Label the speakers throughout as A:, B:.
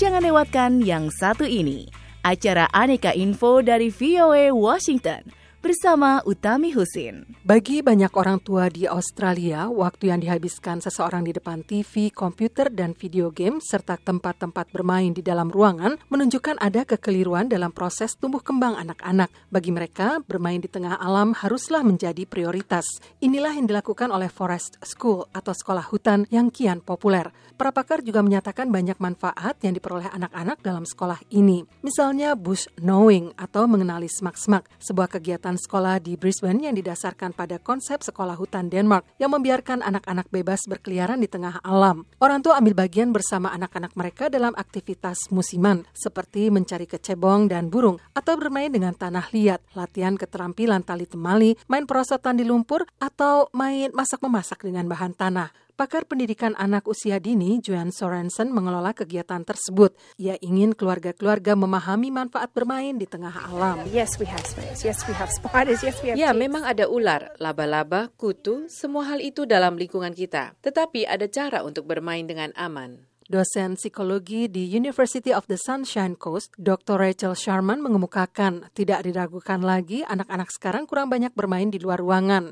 A: Jangan lewatkan yang satu ini, acara Aneka Info dari VOA Washington bersama Utami Husin.
B: Bagi banyak orang tua di Australia, waktu yang dihabiskan seseorang di depan TV, komputer, dan video game, serta tempat-tempat bermain di dalam ruangan, menunjukkan ada kekeliruan dalam proses tumbuh kembang anak-anak. Bagi mereka, bermain di tengah alam haruslah menjadi prioritas. Inilah yang dilakukan oleh Forest School atau sekolah hutan yang kian populer. Para pakar juga menyatakan banyak manfaat yang diperoleh anak-anak dalam sekolah ini. Misalnya bush knowing atau mengenali semak-semak, sebuah kegiatan sekolah di Brisbane yang didasarkan pada konsep sekolah hutan Denmark yang membiarkan anak-anak bebas berkeliaran di tengah alam. Orang tua ambil bagian bersama anak-anak mereka dalam aktivitas musiman seperti mencari kecebong dan burung atau bermain dengan tanah liat, latihan keterampilan tali temali, main perosotan di lumpur atau main masak-memasak dengan bahan tanah. Pakar pendidikan anak usia dini, Joan Sorensen, mengelola kegiatan tersebut. Ia ingin keluarga-keluarga memahami manfaat bermain di tengah alam.
C: Yes, we have snakes. Yes, we have spiders. Yes, we have
D: Ya, memang ada ular, laba-laba, kutu, semua hal itu dalam lingkungan kita. Tetapi ada cara untuk bermain dengan aman.
B: Dosen psikologi di University of the Sunshine Coast, Dr. Rachel Sharman mengemukakan tidak diragukan lagi anak-anak sekarang kurang banyak bermain di luar ruangan.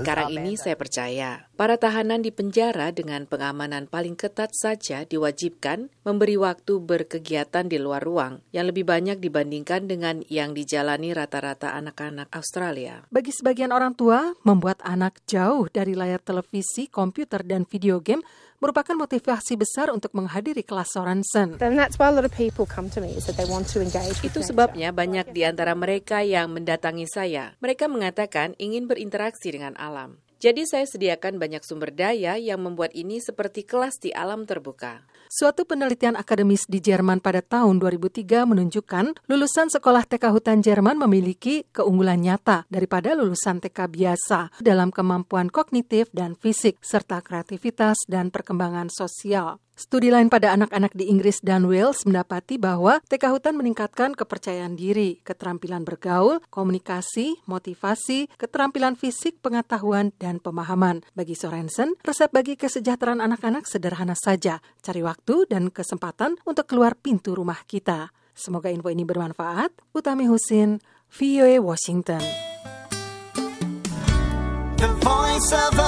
D: Sekarang ini saya percaya, para tahanan di penjara dengan pengamanan paling ketat saja diwajibkan memberi waktu berkegiatan di luar ruang yang lebih banyak dibandingkan dengan yang dijalani rata-rata anak-anak Australia.
B: Bagi sebagian orang tua, membuat anak jauh dari layar televisi, komputer, dan video game merupakan motivasi besar untuk menghadiri kelas Sorensen.
C: And that's why a lot of people come to me is that they want to engage with
D: Itu sebabnya banyak di antara mereka yang mendatangi saya. Mereka mengatakan ingin berinteraksi dengan alam. Jadi saya sediakan banyak sumber daya yang membuat ini seperti kelas di alam terbuka.
B: Suatu penelitian akademis di Jerman pada tahun 2003 menunjukkan lulusan sekolah TK Hutan Jerman memiliki keunggulan nyata daripada lulusan TK biasa dalam kemampuan kognitif dan fisik serta kreativitas dan perkembangan sosial. Studi lain pada anak-anak di Inggris dan Wales mendapati bahwa TK Hutan meningkatkan kepercayaan diri, keterampilan bergaul, komunikasi, motivasi, keterampilan fisik, pengetahuan, dan pemahaman. Bagi Sorensen, resep bagi kesejahteraan anak-anak sederhana saja, cari waktu dan kesempatan untuk keluar pintu rumah kita. Semoga info ini bermanfaat. Utami Husin, VOA Washington.
E: The voice of.